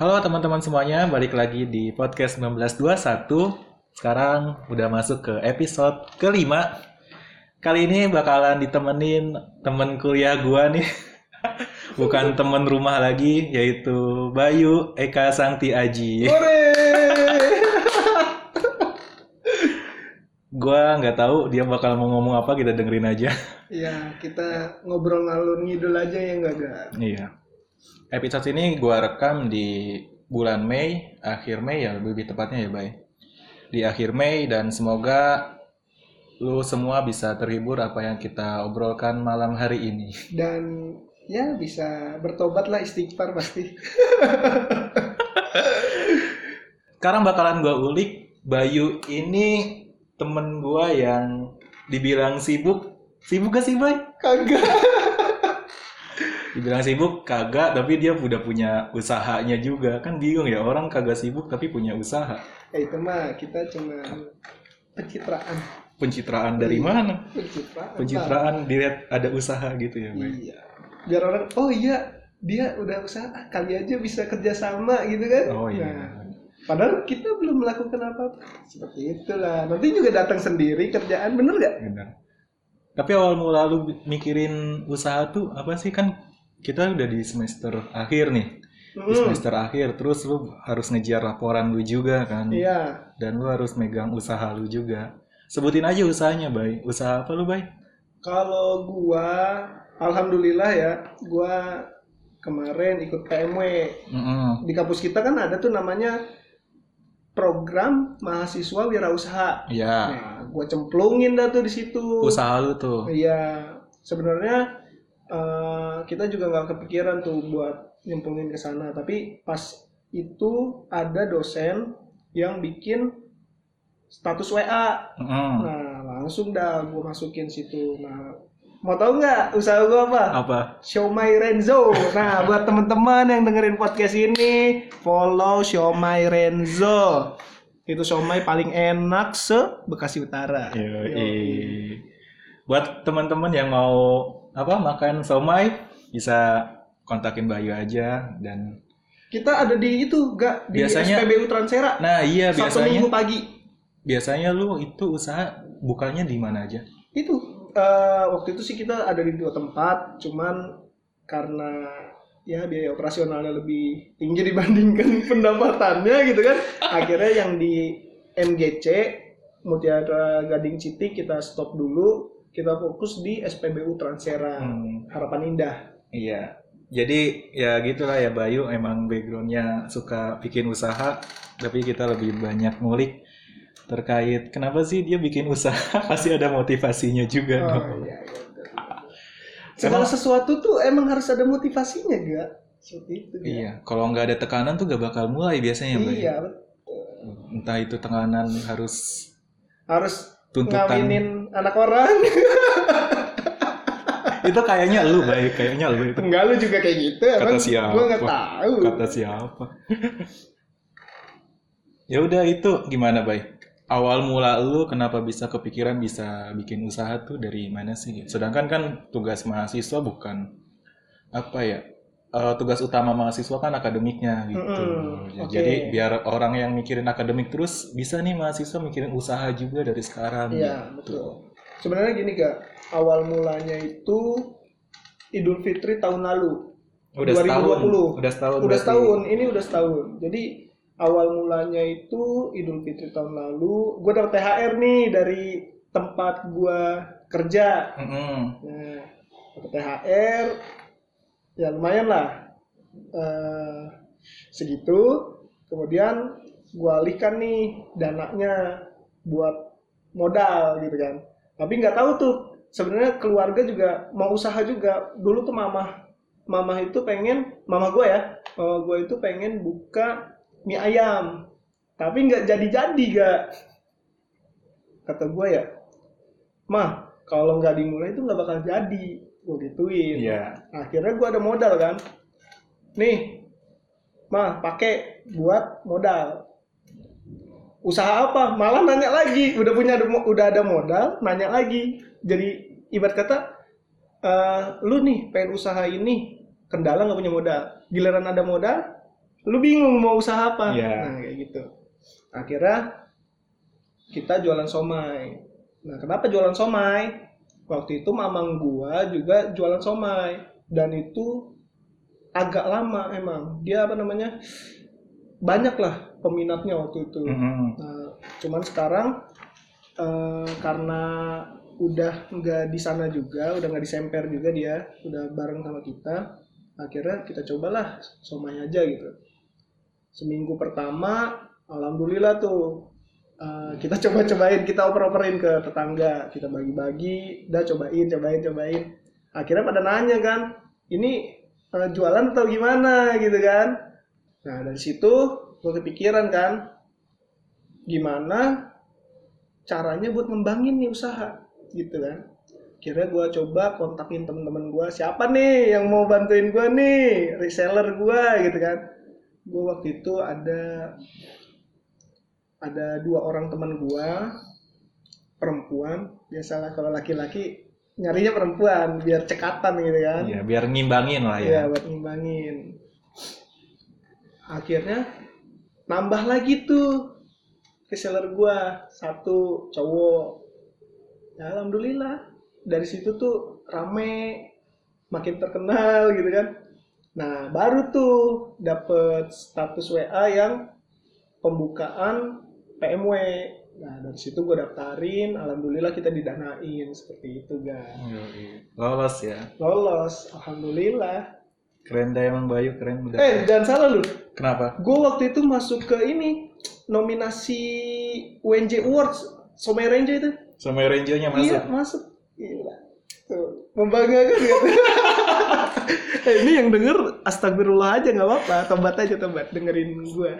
Halo teman-teman semuanya, balik lagi di podcast 1921. Sekarang udah masuk ke episode kelima. Kali ini bakalan ditemenin temen kuliah gua nih. Bukan temen rumah lagi, yaitu Bayu Eka Sangti Aji. Gua nggak tahu dia bakal mau ngomong apa, kita dengerin aja. Ya, kita ngobrol ngalur ngidul aja ya enggak, Ga? Iya. Episode ini gua rekam di bulan Mei, akhir Mei ya lebih tepatnya ya, Bay. Di akhir Mei dan semoga lu semua bisa terhibur apa yang kita obrolkan malam hari ini. Dan ya bisa bertobat lah istighfar pasti. Sekarang bakalan gua ulik Bayu ini temen gua yang dibilang sibuk. Sibuk gak sih, Bay? Kagak. Dibilang sibuk kagak, tapi dia udah punya usahanya juga. Kan bingung ya, orang kagak sibuk tapi punya usaha. Eh, itu mah kita cuma pencitraan. Pencitraan dari mana? Pencitraan. Pencitraan dilihat ada usaha gitu ya, Bay? Iya. Biar orang, oh iya, dia udah usaha, ah, kali aja bisa kerjasama gitu kan. Oh Nah, iya. padahal kita belum melakukan apa-apa. Seperti itulah. Nanti juga datang sendiri kerjaan, bener gak? Benar. Tapi awal mula lu mikirin usaha tuh apa sih kan kita udah di semester akhir nih. Di Hmm, semester akhir terus lu harus ngejar laporan lu juga kan. Iya. Dan lu harus megang usaha lu juga. Sebutin aja usahanya, Bay. Usaha apa lu, Bay? Kalau gua, alhamdulillah ya, gua kemarin ikut KMW. Mm-mm. Di kampus kita kan ada tuh namanya program mahasiswa wirausaha. Iya. Nah, gua cemplungin dah tuh di situ. Usaha lu tuh. Iya, sebenarnya eh, kita juga nggak kepikiran tuh buat nyemplungin ke sana. Tapi pas itu ada dosen yang bikin status WA. Mm-mm. Nah, langsung dah gue masukin situ. Nah, mau tahu nggak usaha gue apa? Apa? Xiaomi Renzo. Nah, buat teman-teman yang dengerin podcast ini, follow Xiaomi Renzo. Itu Xiaomi paling enak se Bekasi Utara. Yoi. Buat teman-teman yang mau apa makan somai bisa kontakin Bayu aja dan Kita ada di itu, gak di Biasanya- SPBU Transera. nah iya Sabtu biasanya Minggu pagi. biasanya lu itu usaha bukannya di mana aja? Itu eh, waktu itu sih kita ada di dua tempat, cuman karena ya biaya operasionalnya lebih tinggi dibandingkan pendapatannya gitu kan. Akhirnya yang di MGC Mutiara Gading City kita stop dulu, kita fokus di SPBU Transera Hmm, Harapan Indah. iya. Jadi ya gitulah ya Bayu emang backgroundnya suka bikin usaha tapi kita lebih banyak ngulik terkait kenapa sih dia bikin usaha pasti ada motivasinya juga Oh dong. iya, iya. Segala sesuatu tuh emang harus ada motivasinya, gak? Seperti itu. Iya, kalau nggak ada tekanan tuh gak bakal mulai biasanya Bayu. Iya, Entah itu tekanan harus harus tuntutan ngawinin anak orang. itu kayaknya lu baik kayaknya lu itu. Enggak lu juga kayak gitu. Kata emang siapa? Gue nggak tahu. kata siapa? Ya udah itu gimana baik awal mula lu kenapa bisa kepikiran bisa bikin usaha tuh dari mana sih? Sedangkan kan tugas mahasiswa bukan apa ya eh, tugas utama mahasiswa kan akademiknya gitu Ya, oke. jadi biar orang yang mikirin akademik terus bisa nih mahasiswa mikirin usaha juga dari sekarang Iya gitu. betul. Sebenarnya gini kak, awal mulanya itu Idul Fitri tahun lalu. udah setahun 2020. udah setahun udah berarti. setahun, ini udah setahun. Jadi awal mulanya itu Idul Fitri tahun lalu, gue dapet THR nih dari tempat gue kerja. Mm-mm. Nah, dapet THR, ya lumayan lah. Eh, segitu. Kemudian gua alihkan nih dananya buat modal gitu kan. Tapi nggak tahu tuh sebenarnya keluarga juga mau usaha juga. Dulu tuh mama mama itu pengen mama gue ya, mama gue itu pengen buka mie ayam. Tapi nggak jadi-jadi gak. Kata gue ya, mah kalau nggak dimulai itu nggak bakal jadi. Gue gituin. Iya. akhirnya gua ada modal kan. Nih mah pakai buat modal. Usaha apa? Malah nanya lagi. Udah punya udah ada modal nanya lagi. Jadi ibarat kata eh, lu nih pengen usaha ini kendala nggak punya modal. Giliran ada modal lu bingung mau usaha apa. Iya. nah kayak gitu. Akhirnya kita jualan somai. Nah kenapa jualan somai waktu itu mamang gua juga jualan somai dan itu agak lama emang dia apa namanya banyak lah peminatnya waktu itu Mm-mm. Nah, cuman sekarang eh, karena udah nggak di sana juga, udah nggak disemper juga dia, udah bareng sama kita. Akhirnya kita cobalah somai aja gitu. Seminggu pertama, alhamdulillah tuh eh, kita coba-cobain, kita oper-operin ke tetangga, kita bagi-bagi, udah cobain, cobain, cobain. Akhirnya pada nanya kan, ini eh, jualan atau gimana? Gitu kan? Nah dari situ gue kepikiran kan, gimana caranya buat ngembangin nih usaha? Gitu kan. Kira gue coba kontakin temen-temen gue siapa nih yang mau bantuin gue nih? Reseller gue gitu kan. Gue waktu itu ada ada dua orang teman gue perempuan biasalah kalau laki-laki nyarinya perempuan biar cekatan gitu kan Iya, biar ngimbangin lah Iya ya. buat ngimbangin. Akhirnya nambah lagi tuh reseller gua satu cowok. Ya, alhamdulillah dari situ tuh rame makin terkenal gitu kan. Nah baru tuh dapet status WA yang pembukaan PMW. Nah dari situ gue daftarin, alhamdulillah kita didanain seperti itu guys. Lolos ya. Lolos, alhamdulillah. Keren dah emang Bayu, keren udah. Eh, jangan salah lu. Kenapa? Gue waktu itu masuk ke ini nominasi UNJ Awards Somai Renjo itu. Sama Renjo-nya masuk. Iya, masuk. Gila. Tuh, membanggakan gitu. eh, ini yang denger astagfirullah aja nggak apa-apa, tobat aja tobat dengerin gue.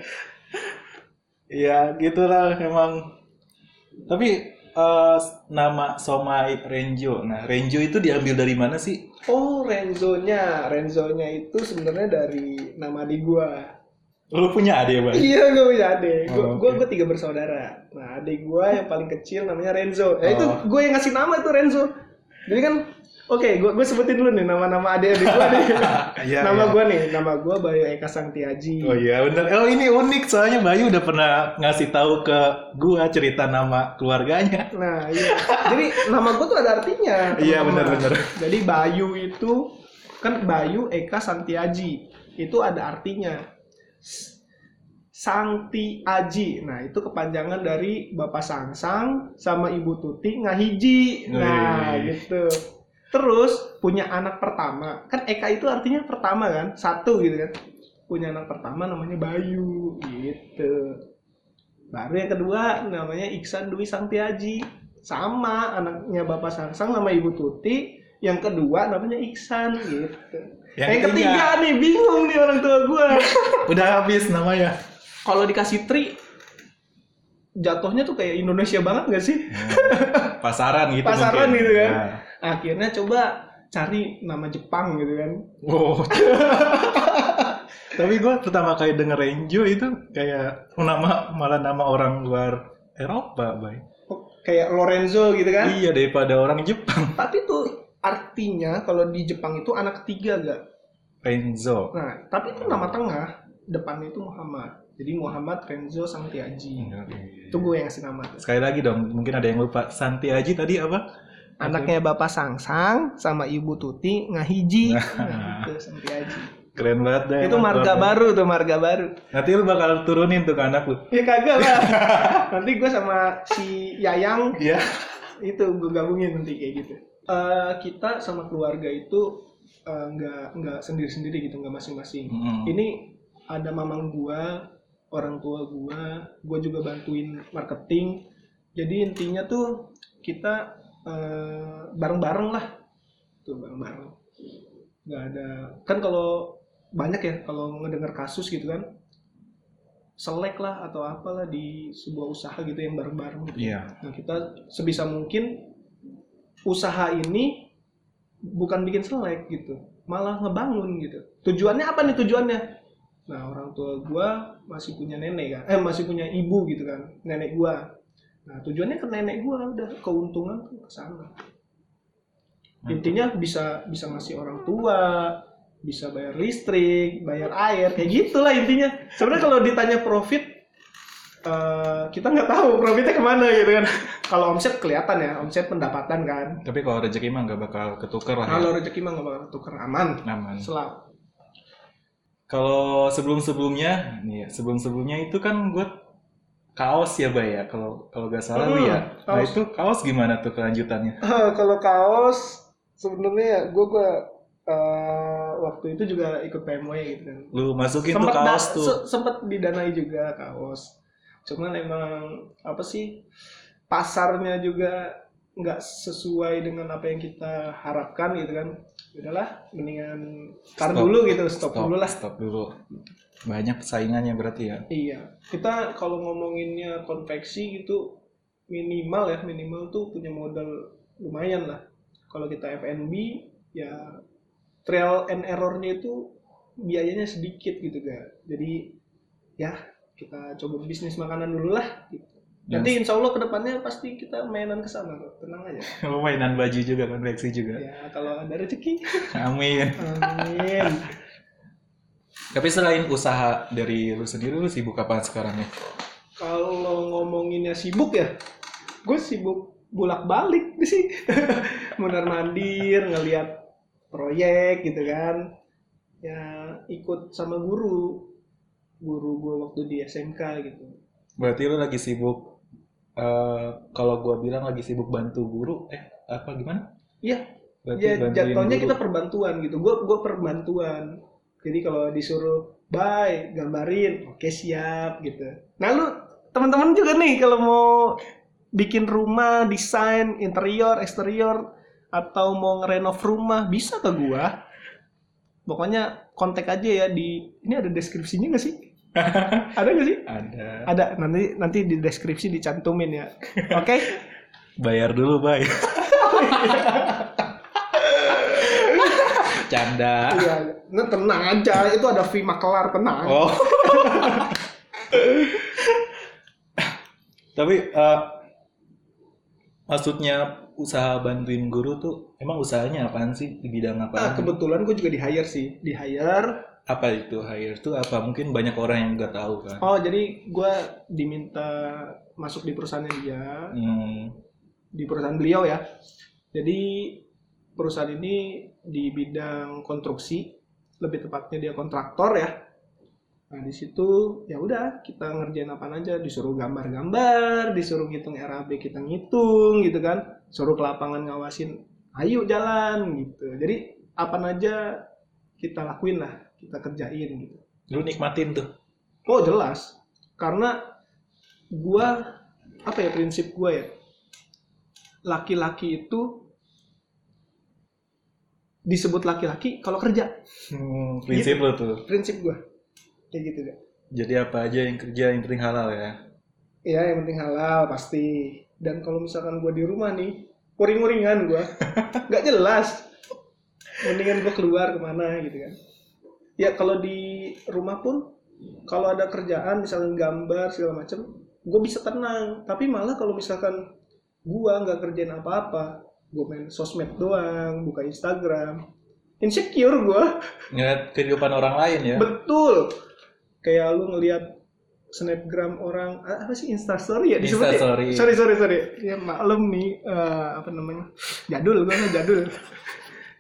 Iya, gitulah emang. Tapi eh, nama Somai Renjo. Nah, Renjo itu diambil dari mana sih? Oh, Renzo-nya. Renzo-nya itu sebenarnya dari nama adik gue. Lu punya adik, Bang? Iya, gue punya adik. Gue Oh, gue oke. gue tiga bersaudara. Nah, adik gue yang paling kecil namanya Renzo. Ya itu Oh. gue yang ngasih nama itu Renzo. Jadi kan, oke, gue gue sebutin dulu nih nama-nama adik-adik gue nih. Iya, nama iya. gue nih, nama gue Bayu Eka Sangtiaji. Oh iya bener. Oh ini unik soalnya Bayu udah pernah ngasih tahu ke gua cerita nama keluarganya. Nah, iya. Jadi nama gue tuh ada artinya. Iya, benar-benar. Jadi Bayu itu kan Bayu Eka Santiaji. Itu ada artinya. S- Sangti Aji. Nah, itu kepanjangan dari Bapak Sangsang sama Ibu Tuti ngahiji. Nah, Wih. gitu. Terus punya anak pertama. Kan Eka itu artinya pertama kan? Satu gitu kan. Punya anak pertama namanya Bayu gitu. Baru yang kedua namanya Iksan Dwi Sangtiaji. Sama anaknya Bapak Sangsang nama Ibu Tuti. Yang kedua namanya Iksan gitu. Yang, ketiga nih bingung nih orang tua gua. udah habis namanya. Kalau dikasih tri jatuhnya tuh kayak Indonesia banget gak sih? Pasaran gitu Pasaran mungkin. gitu kan. Ya. Akhirnya coba cari nama Jepang gitu kan. Wow. Tapi gua pertama kali denger Renjo itu kayak nama malah nama orang luar Eropa, Bay. Oh, Kayak Lorenzo gitu kan. Iya daripada orang Jepang. Tapi tuh artinya kalau di Jepang itu anak ketiga gak? Renzo. Nah, tapi itu nama tengah, depannya itu Muhammad. Jadi Muhammad Renzo Sangtiaji. Itu gue yang ngasih nama. Sekali lagi dong, mungkin ada yang lupa. Santi Aji tadi apa? Anaknya Bapak Sangsang sama Ibu Tuti ngahiji. Nah. Nah, itu Sangtiaji. Keren banget dah. Itu marga keluarga. baru tuh, marga baru. Nanti lu bakal turunin tuh ke anak lu. Ya kagak lah. nanti gue sama si Yayang Iya. itu gue gabungin nanti kayak gitu. Eh, kita sama keluarga itu eh, nggak nggak sendiri-sendiri gitu, nggak masing-masing. Mm. Ini ada mamang gua, orang tua gua, gua juga bantuin marketing. Jadi intinya tuh kita eh, bareng-bareng lah, tuh bareng-bareng. Nggak ada kan kalau banyak ya kalau ngedengar kasus gitu kan selek lah atau apalah di sebuah usaha gitu yang bareng-bareng gitu. Iya. Nah, kita sebisa mungkin usaha ini bukan bikin selek gitu, malah ngebangun gitu. Tujuannya apa nih tujuannya? Nah, orang tua gua masih punya nenek kan, eh masih punya ibu gitu kan, nenek gua. Nah, tujuannya ke nenek gua udah keuntungan tuh ke sana. Intinya bisa bisa ngasih orang tua, bisa bayar listrik, bayar air, kayak gitulah intinya. Sebenarnya kalau ditanya profit, eh, kita nggak tahu profitnya ke mana gitu kan. Kalau omset kelihatan ya, omset pendapatan kan. Tapi kalau rezeki mah nggak bakal ketuker lah ya. Kalau rezeki mah nggak bakal tuker aman, Aman. selalu. Kalau sebelum-sebelumnya, nih ya, sebelum-sebelumnya itu kan gue kaos ya, Bay ya. Kalau kalau nggak salah Hmm, lu ya. Nah kaos. itu kaos gimana tuh kelanjutannya? kalau kaos sebenarnya gue gue eh, waktu itu juga ikut PMW gitu kan. Lu masukin tuh Sempet kaos da- tuh. se- sempet didanai juga kaos. Cuman emang apa sih pasarnya juga nggak sesuai dengan apa yang kita harapkan gitu kan. Udahlah, mendingan tar Stop. dulu gitu, stop, dulu lah. Stop dulu. Banyak saingannya berarti ya. Iya, kita kalau ngomonginnya konveksi gitu minimal ya, minimal tuh punya modal lumayan lah. Kalau kita F&B ya trial and errornya itu biayanya sedikit gitu ga. Jadi ya kita coba bisnis makanan dulu lah. Gitu. Nanti insya Allah ke depannya pasti kita mainan ke sana, kok. tenang aja. Lu mainan baju juga, konveksi juga. Ya kalau ada rezeki, Amin. amin. Tapi selain usaha dari lu sendiri, lu sibuk apa sekarang ya? Kalau ngomonginnya sibuk ya, gue sibuk bolak-balik sih. Mondar mandir, ngelihat proyek gitu kan. Ya ikut sama guru, guru gue waktu di SMK gitu. Berarti lu lagi sibuk eh kalau gua bilang lagi sibuk bantu guru, eh apa gimana? Iya, Berarti ya bantuin jatuhnya guru. kita perbantuan gitu. Gue gue perbantuan. Jadi kalau disuruh bye gambarin, oke siap gitu. Nah lu teman-teman juga nih kalau mau bikin rumah, desain interior, eksterior atau mau ngerenov rumah bisa ke gua. Pokoknya kontak aja ya di ini ada deskripsinya nggak sih? ada nggak sih? ada. Ada nanti nanti di deskripsi dicantumin ya. Oke? Bayar dulu, Bay. Canda. Iya, nah, tenang aja itu ada fee makelar tenang. Oh. Tapi eh, maksudnya usaha bantuin guru tuh emang usahanya apaan sih di bidang Nah, apa? kebetulan gue juga di hire sih, di hire. apa itu hire tuh apa? Mungkin banyak orang yang nggak tahu kan. Oh jadi gue diminta masuk di perusahaannya dia, Hmm. di perusahaan beliau ya. Jadi perusahaan ini di bidang konstruksi, lebih tepatnya dia kontraktor ya. Nah di situ ya udah kita ngerjain apa aja, disuruh gambar-gambar, disuruh ngitung RAB kita ngitung gitu kan, suruh ke lapangan ngawasin, ayo jalan gitu. Jadi apa aja kita lakuin lah, kita kerjain gitu. Lu nikmatin tuh. Oh jelas, karena gua apa ya prinsip gua ya, laki-laki itu disebut laki-laki kalau kerja, Hmm, prinsip lu tuh. prinsip gua kayak gitu gak? Jadi apa aja yang kerja yang penting halal ya. Ya yang penting halal pasti. Dan kalau misalkan gua di rumah nih, uring-uringan gua, nggak jelas. Mendingan gua keluar ke mana gitu kan. Ya kalau di rumah pun, kalau ada kerjaan misalkan gambar segala macem, gue bisa tenang. Tapi malah kalau misalkan gua nggak kerjain apa-apa, gue main sosmed doang, buka Instagram, insecure gua. Ngeliat kehidupan orang lain ya. Betul. Kayak lu ngelihat snapgram orang apa sih instastory ya disebut ya? Instastory. sorry sorry sorry ya maklum nih eh, apa namanya jadul gue mah jadul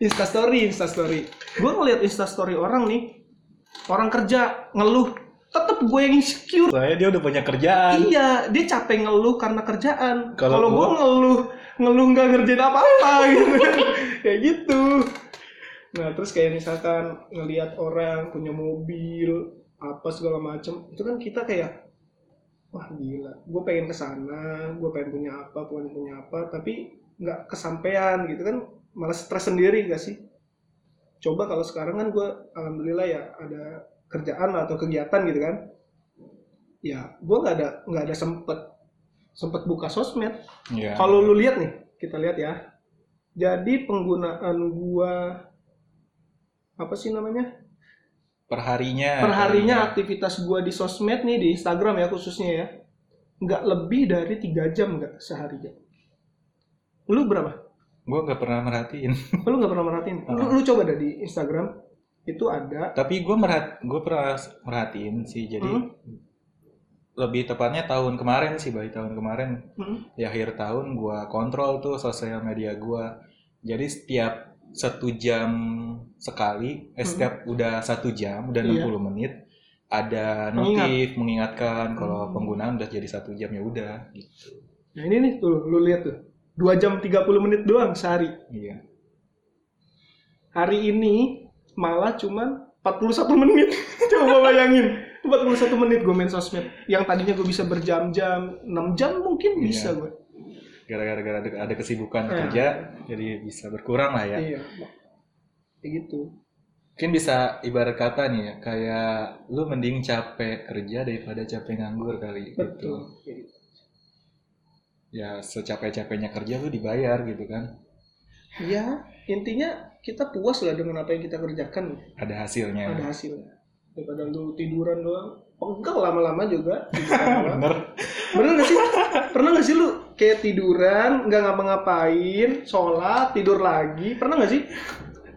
instastory instastory gue ngelihat instastory orang nih orang kerja ngeluh tetep gue yang insecure Soalnya dia udah punya kerjaan. iya dia capek ngeluh karena kerjaan Kalau gue ngeluh ngeluh nggak ngerjain apa-apa gitu kayak gitu. Nah terus kayak misalkan ngelihat orang punya mobil apa segala macem itu kan kita kayak wah gila gue pengen ke sana gue pengen punya apa pengen punya apa tapi nggak kesampaian gitu kan. Malah stres sendiri gak sih? Coba kalau sekarang kan gue alhamdulillah ya ada kerjaan atau kegiatan gitu kan. Ya gue nggak ada nggak ada sempet sempet buka sosmed Iya. kalau lu lihat nih kita lihat ya jadi penggunaan gua apa sih namanya perharinya. perharinya aktivitas gua di sosmed nih di Instagram ya khususnya ya nggak lebih dari tiga jam nggak seharinya lu berapa Gue nggak pernah merhatiin. lu nggak pernah merhatiin lu, lu coba dah di Instagram itu ada Tapi gue merhat, gue pernah merhatiin sih. Jadi Hmm. Lebih tepatnya tahun kemarin sih, bayi tahun kemarin Hmm. di akhir tahun gue kontrol tuh sosial media gue. Jadi setiap satu jam sekali, eh, Hmm. setiap udah satu jam, udah Iya. 60 menit, ada Mengingat. notif mengingatkan kalau Hmm. penggunaan udah jadi satu jam ya udah gitu. nah ini nih tuh lu lihat tuh dua jam 30 menit doang sehari Iya. hari ini malah cuman 41 menit coba bayangin 41 menit gue main sosmed yang tadinya gue bisa berjam-jam 6 jam mungkin Iya. bisa gue Gara-gara gara ada, ada kesibukan Nah. kerja, jadi bisa berkurang lah ya. iya kayak gitu Mungkin bisa ibarat kata nih ya, kayak lu mending capek kerja daripada capek nganggur kali. Gitu. betul gitu. Ya secapek-capeknya kerja lu dibayar gitu kan. ya intinya kita puas lah dengan apa yang kita kerjakan Ada hasilnya. ada hasilnya daripada lu tiduran doang pegel lama-lama juga. Bener. bener gak sih pernah gak sih lu kayak tiduran nggak ngapa-ngapain sholat tidur lagi pernah gak sih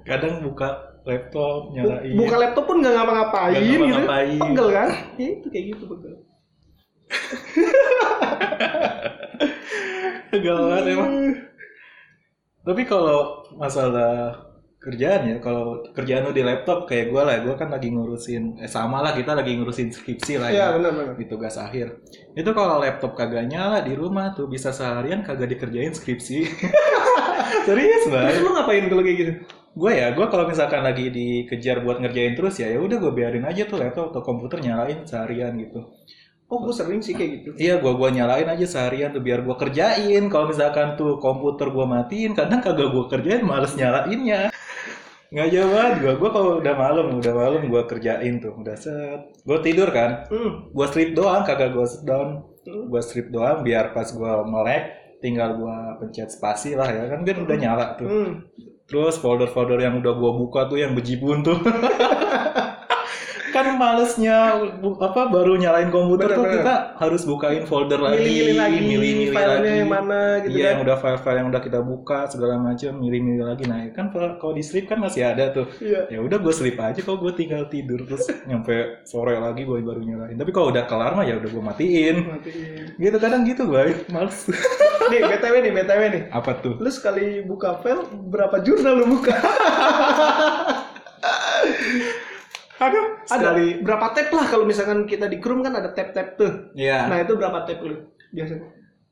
Kadang buka laptop, nyalain. buka laptop pun nggak ngapa-ngapain Nggak gitu ngapa-ngapain. pegel kan ya itu kayak gitu pegel Gagal banget emang. Tapi kalau masalah kerjaan ya, kalau kerjaan lu di laptop kayak gue lah, gue kan lagi ngurusin, eh sama lah kita lagi ngurusin skripsi lah Iya ya. benar-benar di tugas akhir. Itu kalau laptop kagak nyala di rumah tuh bisa seharian kagak dikerjain skripsi. Serius banget. lu ngapain kalau kayak gitu Gue ya, gue kalau misalkan lagi dikejar buat ngerjain terus ya, ya udah gue biarin aja tuh laptop atau komputer nyalain seharian gitu. oh gue sering sih kayak gitu Iya, gua gua nyalain aja seharian tuh biar gua kerjain. Kalau misalkan tuh komputer gua matiin, kadang kagak gua kerjain, males nyalainnya. Nggak jauh banget gua. Gua kalau udah malam, udah malam gua kerjain tuh, udah set. Gua tidur kan, hmm. gua strip doang, kagak gua sit down. Hmm. Gua strip doang biar pas gua melek, tinggal gua pencet spasi lah ya kan, kan udah nyala tuh. Hmm. Terus folder-folder yang udah gua buka tuh yang bejibun tuh. kan malesnya apa baru nyalain komputer tuh Bener-bener. kita harus bukain folder lagi, milih-milih lagi milih-milih filenya lagi. yang mana gitu iya, kan yang udah file-file yang udah kita buka segala macam, milih-milih lagi. Nah, kan kalau di strip kan masih ada tuh. iya Ya udah gue slip aja kalau gue tinggal tidur terus nyampe sore lagi gue baru nyalain. Tapi kalau udah kelar mah ya udah gue matiin. matiin Gitu kadang gitu gue, males. nih btw nih btw nih Apa tuh? lu sekali buka file berapa jurnal lu buka ada sekali. berapa tab lah kalau misalkan kita di Chrome kan ada tab-tab tuh Iya. nah itu berapa tab lu biasanya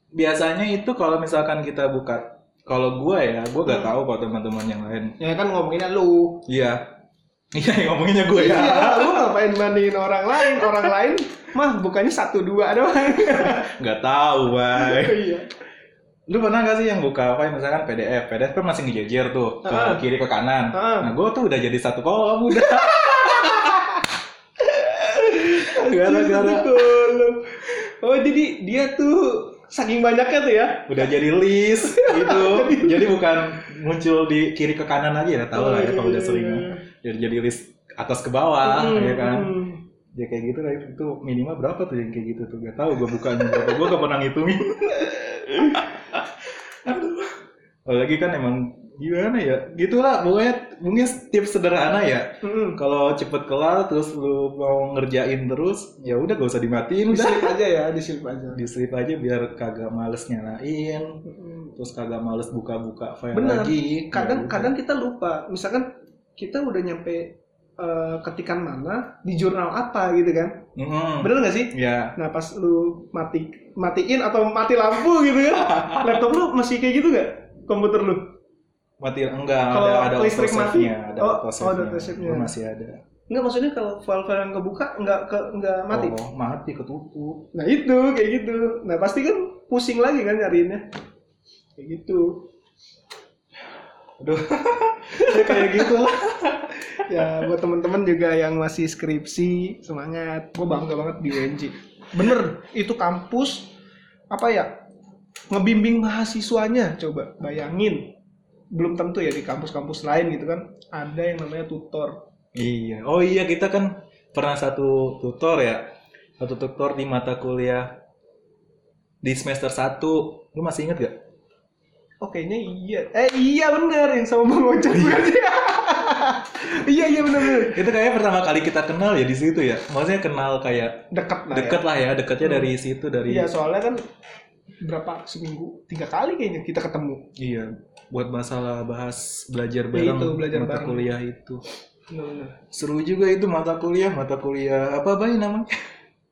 biasanya itu kalau misalkan kita buka kalau gue ya gue gak Hmm. tahu kalau teman-teman yang lain ya kan ngomonginnya lu iya iya yang ngomonginnya gue ya Iya, lu ngapain bandingin orang lain? Orang lain mah bukannya satu dua doang. nggak tahu bay iya. lu pernah gak sih yang buka apa misalkan PDF PDF kan masih ngejejer tuh ke kiri ke kanan Ah. nah gue tuh udah jadi satu kolom udah gara-gara. Oh jadi dia tuh saking banyaknya tuh ya? udah jadi list gitu. Jadi bukan muncul di kiri ke kanan aja ya tahu lah ya kalau udah sering jadi jadi list atas ke bawah Hmm, ya kan? Hmm. ya kayak gitu lah. Itu minimal berapa tuh yang kayak gitu tuh? Gak tahu gue berapa gue gak pernah ngitungin. Aduh. lagi kan emang gimana ya gitulah pokoknya mungkin tips sederhana ya Hmm. kalau cepet kelar terus lu mau ngerjain terus ya udah gak usah dimatiin udah Dislip aja ya, dislip aja. di sleep aja biar kagak males nyalain Hmm. terus kagak males buka-buka file Bener. lagi Kadang Ya kadang kita lupa. Misalkan kita udah nyampe eh, ketikan mana di jurnal apa gitu kan? Mm-mm. Bener nggak sih? ya Nah pas lu mati matiin atau mati lampu gitu ya, laptop lu masih kayak gitu gak? Komputer lu? Mati enggak Kalau ada ada listrik mati? ada Oh, oh, ada. Gua masih ada Enggak maksudnya kalau file-file yang kebuka nggak ke nggak mati. oh mati ketutup Nah itu kayak gitu. Nah pasti kan pusing lagi kan nyariinnya. Kayak gitu. aduh ya kayak gitu lah Ya buat temen-temen juga yang masih skripsi semangat. Gue bangga banget di UNJ. Bener itu kampus apa ya ngebimbing mahasiswanya coba bayangin belum tentu ya di kampus-kampus lain gitu kan ada yang namanya tutor. Iya. Oh iya kita kan pernah satu tutor ya. Satu tutor di mata kuliah di semester 1 lu masih inget gak oh kayaknya iya. Eh iya bener yang sama bang ojek berarti. Iya iya benar benar itu kayak pertama kali kita kenal ya di situ ya. Maksudnya kenal kayak deket lah deket ya. lah ya deketnya dari situ dari iya soalnya kan berapa seminggu? Tiga kali kayaknya kita ketemu. Iya buat masalah bahas belajar Ya, bareng itu, belajar mata bareng. kuliah itu. Benar-benar. Seru juga itu mata kuliah mata kuliah apa bayi namanya?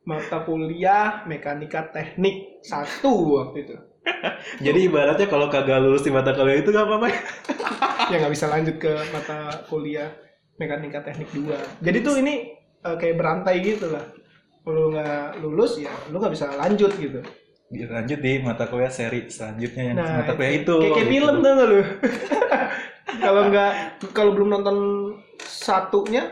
Mata kuliah mekanika teknik satu waktu itu. Jadi ibaratnya kalau kagak lulus di mata kuliah itu gak apa-apa. Ya? nggak bisa lanjut ke mata kuliah mekanika teknik 2 jadi tuh ini eh, kayak berantai gitu lah. Kalau nggak lulus ya lu nggak bisa lanjut gitu lanjut di mata kuliah seri selanjutnya yang nah mata kuliah itu kayak, kayak gitu. film tuh lu kalau nggak kalau belum nonton satunya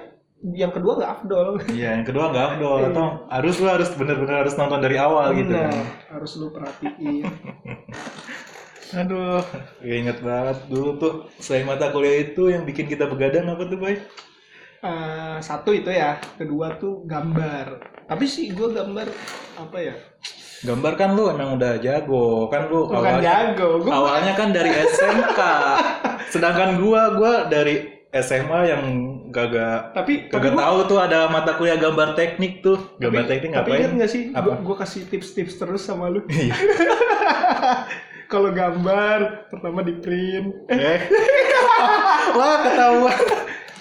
yang kedua nggak afdol Iya, yang kedua nggak afdol Iya. atau harus lu harus bener-bener harus nonton dari awal gitu. Benar, kan. harus lu perhatiin Aduh, ya inget banget dulu tuh selain mata kuliah itu yang bikin kita begadang apa tuh, Bay? Eh, satu itu ya kedua tuh gambar tapi sih gue gambar apa ya Gambar kan lu emang udah jago, kan lu bukan awalnya jago gue awalnya kan dari SMK. Sedangkan gua gua dari SMA yang kagak tapi tapi kagak gua- tahu tuh ada mata kuliah gambar teknik tuh. Gambar tapi, teknik tapi ngapain? ingat nggak sih Apa? gue kasih tips-tips terus sama lu Iya. kalau gambar pertama di print Eh. Wah, ketahuan.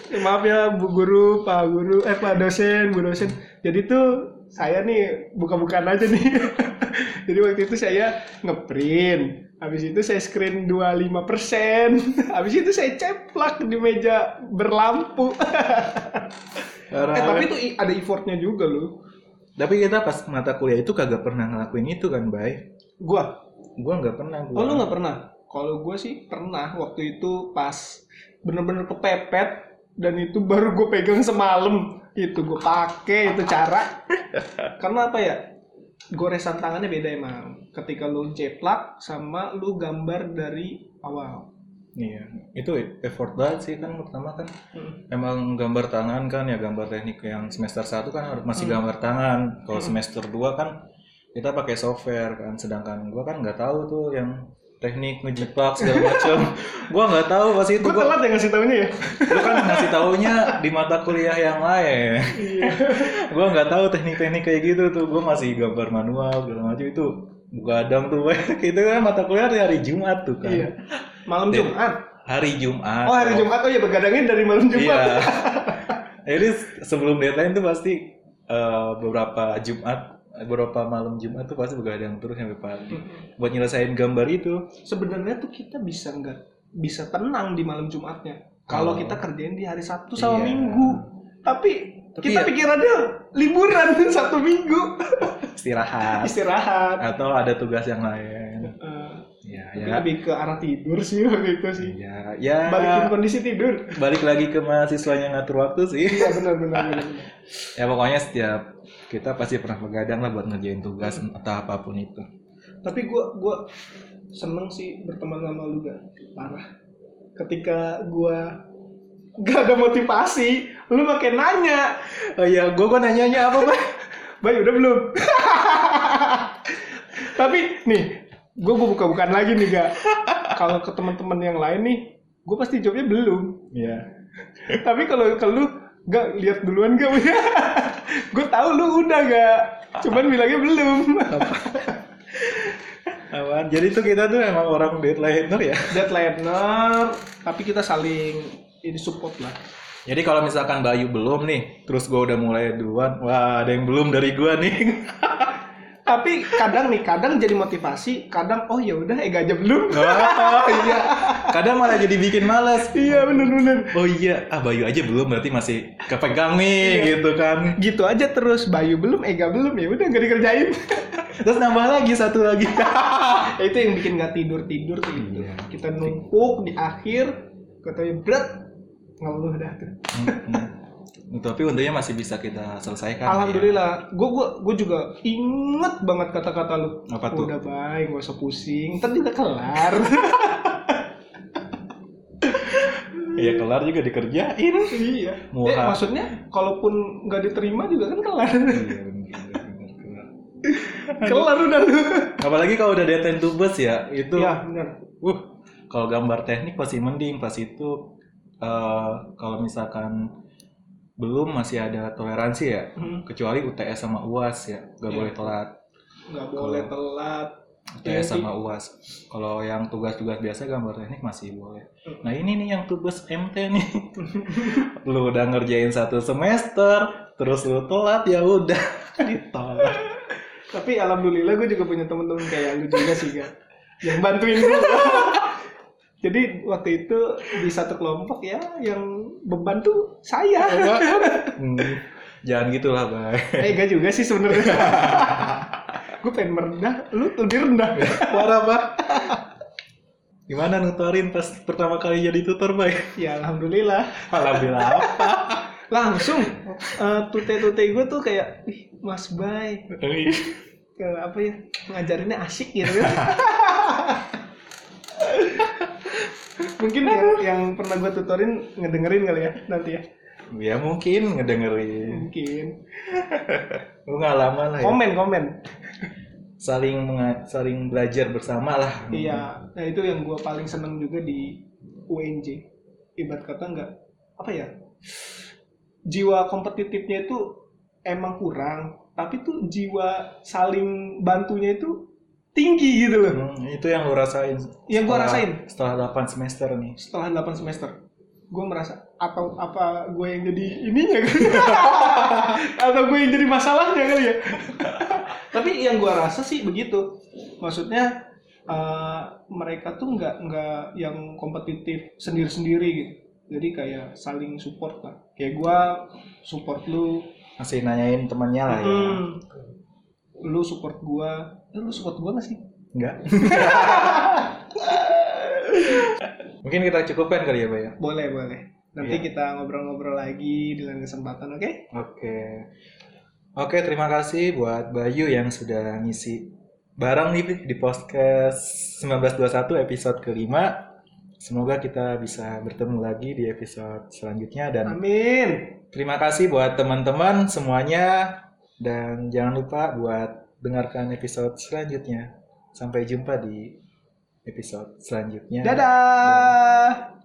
Eh, maaf ya bu guru pak guru eh pak dosen bu dosen jadi tuh saya nih buka-bukaan aja nih jadi waktu itu saya ngeprint habis itu saya screen 25% habis itu saya ceplak di meja berlampu eh tapi itu ada effortnya juga loh Tapi kita pas mata kuliah itu kagak pernah ngelakuin itu kan, Bay? gua Gua nggak pernah. Gua. Oh lu nggak pernah? Kalau gue sih pernah waktu itu pas bener-bener kepepet dan itu baru gue pegang semalam itu gue pakai itu cara karena apa ya goresan tangannya beda emang ketika lu ceplak sama lu gambar dari awal Iya, itu effort banget sih kan pertama kan. Hmm. Emang gambar tangan kan ya gambar teknik yang semester 1 kan harus masih gambar tangan. Kalau semester 2 kan kita pakai software kan. Sedangkan gua kan nggak tahu tuh yang teknik ngejiplak segala macam. gua nggak tahu pas itu gua telat ya ngasih taunya ya lu kan ngasih taunya di mata kuliah yang lain. iya gua nggak tahu teknik-teknik kayak gitu tuh. Gua masih gambar manual segala macam itu begadang tuh. itu kan mata kuliah di hari Jumat tuh kan. iya malam Iya. Jumat Hari Jumat. oh hari Jumat oh ya begadangnya dari malam Jumat Iya. Jadi sebelum deadline tuh pasti eh, beberapa Jumat, beberapa malam Jumat tuh pasti begadang terus sampai pagi buat nyelesain gambar itu. sebenarnya tuh kita bisa nggak bisa tenang di malam Jumatnya kalau Oh. kita kerjain di hari Sabtu sama Iya. Minggu tapi, Tapi kita ya- pikirannya liburan Sabtu Minggu Istirahat istirahat atau ada tugas yang lain. Ya, tapi ya. lebih ke arah tidur sih waktu itu sih Ya, ya. balikin kondisi tidur Balik lagi ke mahasiswanya ngatur waktu sih. iya benar benar. Ya pokoknya setiap kita pasti pernah begadang lah buat ngerjain tugas entah apa pun itu. tapi gua gua seneng sih berteman sama lu gak parah ketika gua gak ada motivasi lu makin nanya Oh iya, gua gua nanyanya apa, Pak? Bay udah belum? Tapi nih, gue buka-bukaan lagi nih gak. Kalau ke teman-teman yang lain nih, gue pasti jawabnya belum. Iya. Tapi kalau kalau lu gak lihat duluan gak? gue tahu lu udah gak. Cuman bilangnya belum. Apaan? Jadi tuh kita tuh emang orang deadlineer ya. Deadlineer, tapi kita saling ini support lah. Jadi kalau misalkan Bayu belum nih, terus gua udah mulai duluan, wah ada yang belum dari gua nih. Tapi kadang nih, kadang jadi motivasi, kadang oh ya udah Ega aja belum. oh iya. Kadang malah jadi bikin males. iya bener-bener. Oh iya, ah Bayu aja belum berarti masih kepegang nih gitu kan. Gitu aja terus, Bayu belum, Ega belum, ya udah nggak dikerjain. Terus nambah lagi satu lagi. Itu yang bikin nggak tidur tidur tuh gitu. Iya. kita numpuk di akhir katanya berat ngeluh dah tuh. Tapi untungnya masih bisa kita selesaikan. alhamdulillah gue gua gua juga inget banget kata-kata lu Apa tuh? udah baik gak usah pusing ntar juga kelar Iya kelar juga dikerjain. iya Muha. eh maksudnya kalaupun nggak diterima juga kan kelar Iya kelar. udah lu Apalagi kalau udah deadline tubes ya, itu ya benar Uh, kalau gambar teknik pasti mending pas itu eh, kalau misalkan belum masih ada toleransi ya, Hmm. kecuali UTS sama UAS ya, nggak Iya. boleh telat. nggak boleh telat UTS Iya, sama UAS. Kalau yang tugas-tugas biasa gambar teknik masih boleh. Hmm. Nah ini nih yang tugas MT nih. lu udah ngerjain satu semester, terus lu telat ya udah ditolak. tapi alhamdulillah gue juga punya temen-temen kayak lu juga sih kan yang bantuin gue jadi waktu itu di satu kelompok ya yang beban tuh saya. Hmm, jangan gitulah, Bay. eh gak juga sih sebenarnya. Gue pengen merendah lu lebih rendah. Parah, Pak. Gimana nutorin pas pertama kali jadi tutor, Bay? ya alhamdulillah. Alhamdulillah apa? langsung eh, tute-tute gue tuh kayak ih mas bay. Ke apa ya ngajarinnya asik gitu mungkin yang, yang pernah gue tutorin ngedengerin kali ya nanti ya ya mungkin ngedengerin. mungkin Pengalaman lah ya. komen komen Saling saling belajar bersama lah. iya nah itu yang gue paling seneng juga di UNJ ibarat kata nggak apa ya jiwa kompetitifnya itu emang kurang tapi tuh jiwa saling bantunya itu tinggi gitu loh Hmm, itu yang lu rasain. Yang setelah- rasain. Setelah 8 semester nih. setelah 8 semester gue merasa atau apa gue yang jadi ininya kan atau gue yang jadi masalahnya kali ya tapi yang gue rasa sih begitu maksudnya eh, mereka tuh nggak nggak yang kompetitif sendiri sendiri gitu jadi kayak saling support lah kayak gue support lu Masih nanyain temannya lah ya. Hmm. lu support gue lu support gue gak sih Enggak. Mungkin kita cukupkan kali ya, Bay ya? boleh boleh nanti Iya. kita ngobrol-ngobrol lagi di lain kesempatan oke Oke. Oke, terima kasih buat Bayu yang sudah ngisi bareng nih di podcast 1921 episode kelima. Semoga kita bisa bertemu lagi di episode selanjutnya dan amin terima kasih buat teman-teman semuanya dan jangan lupa buat dengarkan episode selanjutnya. Sampai jumpa di episode selanjutnya. dadah